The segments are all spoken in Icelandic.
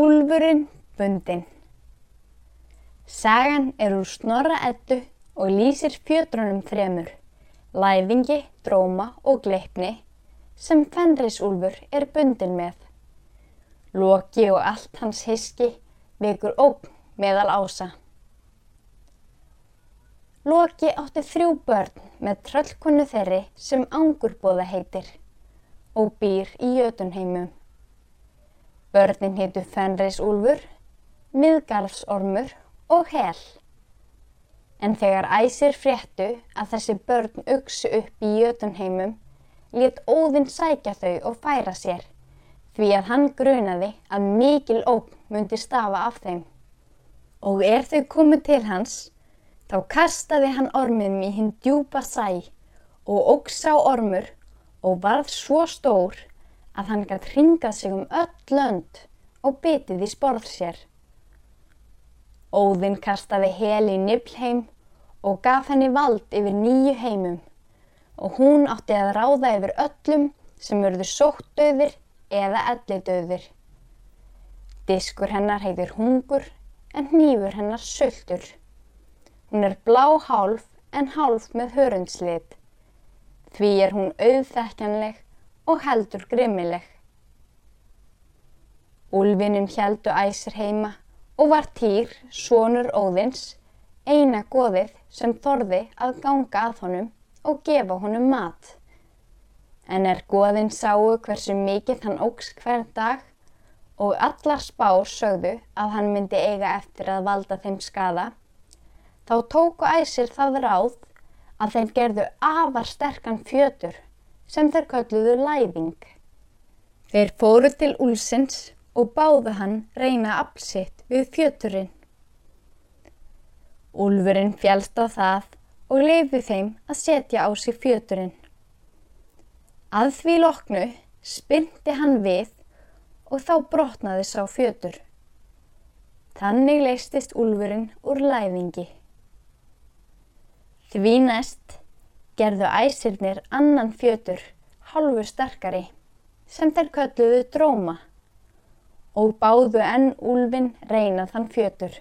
Úlfurinn bundinn Sagan er úr snorra eddu og lýsir fjötrunum þremur, læfingi, dróma og gleipni sem Fenrisúlfur er bundin með. Loki og allt hans hiski vekur ógn meðal ása. Loki átti þrjú börn með tröllkonu þeirri sem Angurbóða heitir og býr í Jötunheimum. Börnin heitu Fenrisúlfur, Miðgarðsormur og Hel. En þegar æsir fréttu að þessi börn uksu upp í Jötunheimum, let Óðinn sækja þau og færa sér, því að hann grunaði að mikil ógn myndi stafa af þeim. Og er þau komið til hans, þá kastaði hann ormiðum í hinn djúpa sæ og ógs á ormur og varð svo stór að hann gætt hringað sig um öll lönd og bitið í sporð sér. Óðinn kastaði hel í Niflheim og gaf henni vald yfir nýju heimum og hún átti að ráða yfir öllum sem verður sóttdauðir eða ellidauðir. Diskur hennar heitir hungur en hnífur hennar söldur. Hún er blá hálf en hálf með hörundslit. Því er hún auðþekkjanleg og heldur grimmileg. Úlfinum heldu æsir heima og var Týr, sonur Óðins, eina goðið sem þorði að ganga að honum og gefa honum mat. En er goðin sáu hversu mikið hann ógs hver dag og allar spár sögðu að hann myndi eiga eftir að valda þeim skada, þá tóku æsir það ráð að þeim gerðu afar sterkan fjötur sem þeir kölluðu læðing. Þeir fóru til úlsins og báðu hann reyna aflsitt við fjöturinn. Úlfurinn fjálst á það og leiði þeim að setja á sig fjöturinn. Að því loknu spyndi hann við og þá brotnaði sá fjötur. Þannig leistist úlfurinn úr læðingi. Því næst gerðu æsirnir annan fjötur, hálfu sterkari, sem þeir kölluðu dróma og báðu enn úlfin reyna þann fjötur.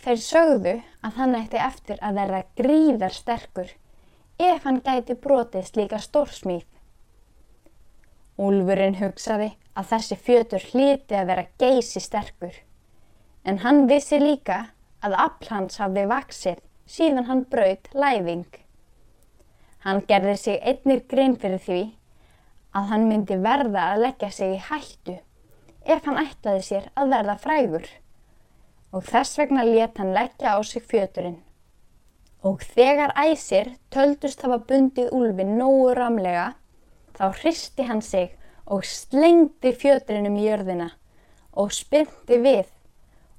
Þeir sögðu að hann ætti eftir að verða gríðar sterkur ef hann gæti brotið slíka stórsmýð. Úlfurinn hugsaði að þessi fjötur hlíti að vera geysi sterkur en hann vissi líka að afl hans hafði vaksið síðan hann braut læfing. Hann gerði sig einnir grein fyrir því að hann myndi verða að leggja sig í hættu ef hann ætlaði sér að verða frægur og þess vegna let hann leggja á sig fjöturinn. Og þegar æsir töldust hafa bundið úlfin nógu ramlega þá hristi hann sig og slengdi fjöturinn um jörðina og spyndi við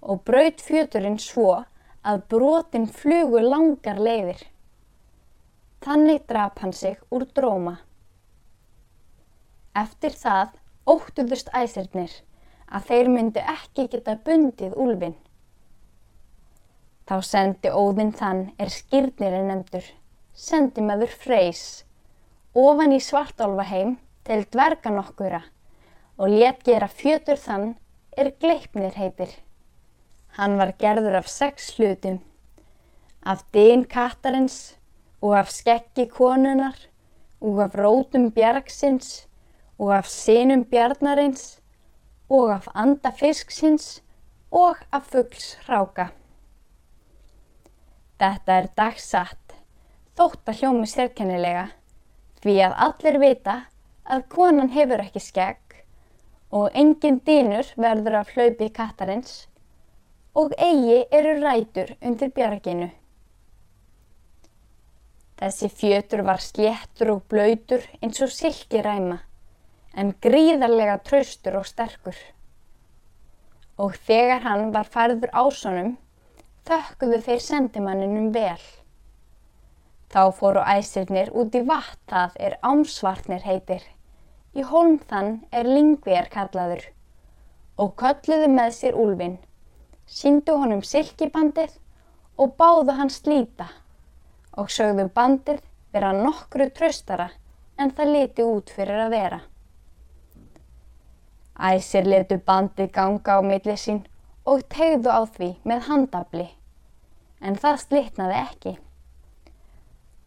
og braut fjöturinn svo að brotin flugu langar leiðir. Þannig drap hann sig úr dróma. Eftir það óttuðust æsirnir að þeir myndu ekki geta bundið úlfin. Þá sendi óðinn þann er skýrnir en nefndur, sendi maður freys, ofan í svartálfaheim til dverga nokkura og let gera fjötur þann er gleipnir heitir. Hann var gerður af sex hlutum, af dyn kattarins og af skeggi konunar og af rótum bjargsins og af sinum bjarnarins og af anda fisksins og af fuggls hráka. Þetta er dagsatt, þótt að hljómi sérkennilega, því að allir vita að konan hefur ekki skegg og engin dýnur verður af hlaupi kattarins og eigi eru rætur undir bjarginu. Þessi fjötur var sléttur og blöytur eins og silkiræma en gríðarlega traustur og sterkur. Og þegar hann var færður ásonum, þökkuðu þeir sendimanninum vel. Þá fóru æsirnir út í vatn það er ámsvartnir heitir. Í holm þann er lingver kallaður og kölluðu með sér úlfin, síndu honum silkibandið og báðu hann slíta og sögðu bandið vera nokkru tröstara en það liti út fyrir að vera. Æsir letu bandið ganga á milli sín og tegðu á því með handabli, en það slitnaði ekki.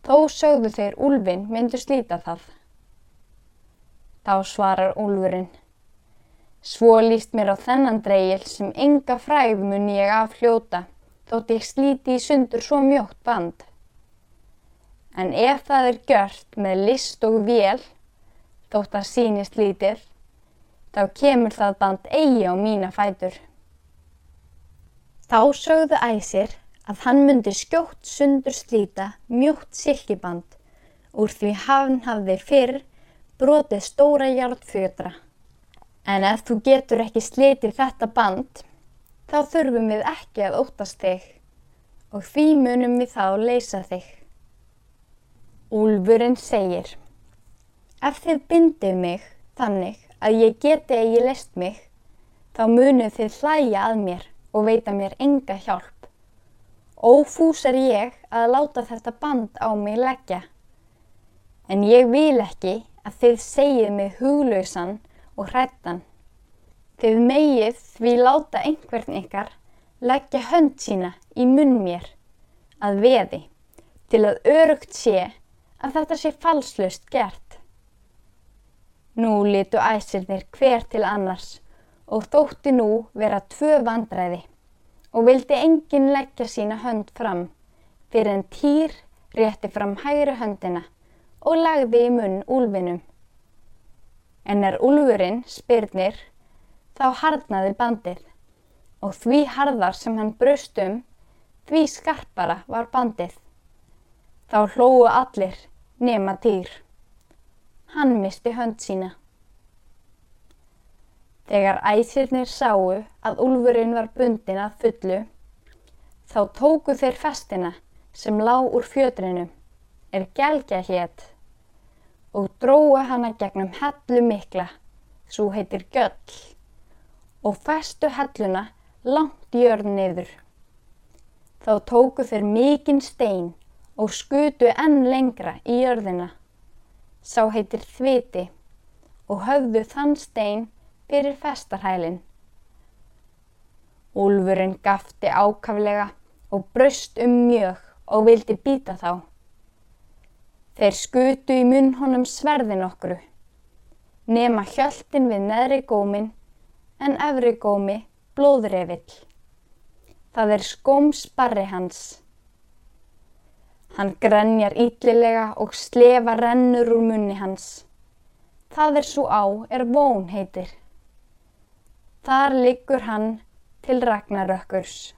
Þó sögðu þeir úlfin myndu slíta það. Þá svarar úlfurinn. Svo líst mér á þennan dreigil sem enga fræð mun ég af hljóta þótt ég slíti í sundur svo mjótt band. En ef það er gjört með list og vél, þótt að sínist lítið, þá kemur það band eigi á mína fætur. Þá sögðu æsir að hann myndi skjótt sundur slíta mjótt silkiband úr því hann hafði fyrr brotið stóra hjártfjötra. En ef þú getur ekki slitið þetta band, þá þurfum við ekki að óttast þig og því munum við þá leysa þig. Úlfurinn segir, ef þið bindið mig þannig að ég geti eigi leist mig, þá munum þið hlæja að mér og veita mér enga hjálp. Ófús er ég að láta þetta band á mig leggja, en ég vil ekki að þið segið mig huglausan og hrættan. Þið megið því láta einhvern ykkar leggja hönd sína í munn mér að veði til að örugt sé að þetta sé falslust gert. Nú litu æsirnir hver til annars og þótti nú vera tvö vandræði og vildi enginn leggja sína hönd fram fyrir en týr rétti fram hægri höndina og lagði í munn úlfinum en er úlfurinn spyrnir þá harnaði bandið og því harðar sem hann brust um, því skarpara var bandið. Þá hlóu allir nema týr. Hann misti hönd sína. Þegar æsirnir sáu að úlfurinn var bundin að fullu, þá tóku þeir festina sem lág úr fjötrinu, er gelgja hétt og dróa hana gegnum hellu mikla, svo heitir göll, og festu helluna langt jörn niður. Þá tóku þeir mikinn stein og skutu enn lengra í jörðina, sá heitir þviti, og höfðu þann stein fyrir festarhælinn. Úlfurinn gafti ákaflega og braust um mjög og vildi býta þá. Þeir skutu í munn honum sverðin okkuru, nema hjöltin við neðri gómin en efri gómi blóðrefill. Það er skómsbarri hans. Hann grenjar ítlilega og slefa rennur úr munni hans. Það er svo á er von heitir. Þar liggur hann til Ragnarökkurs.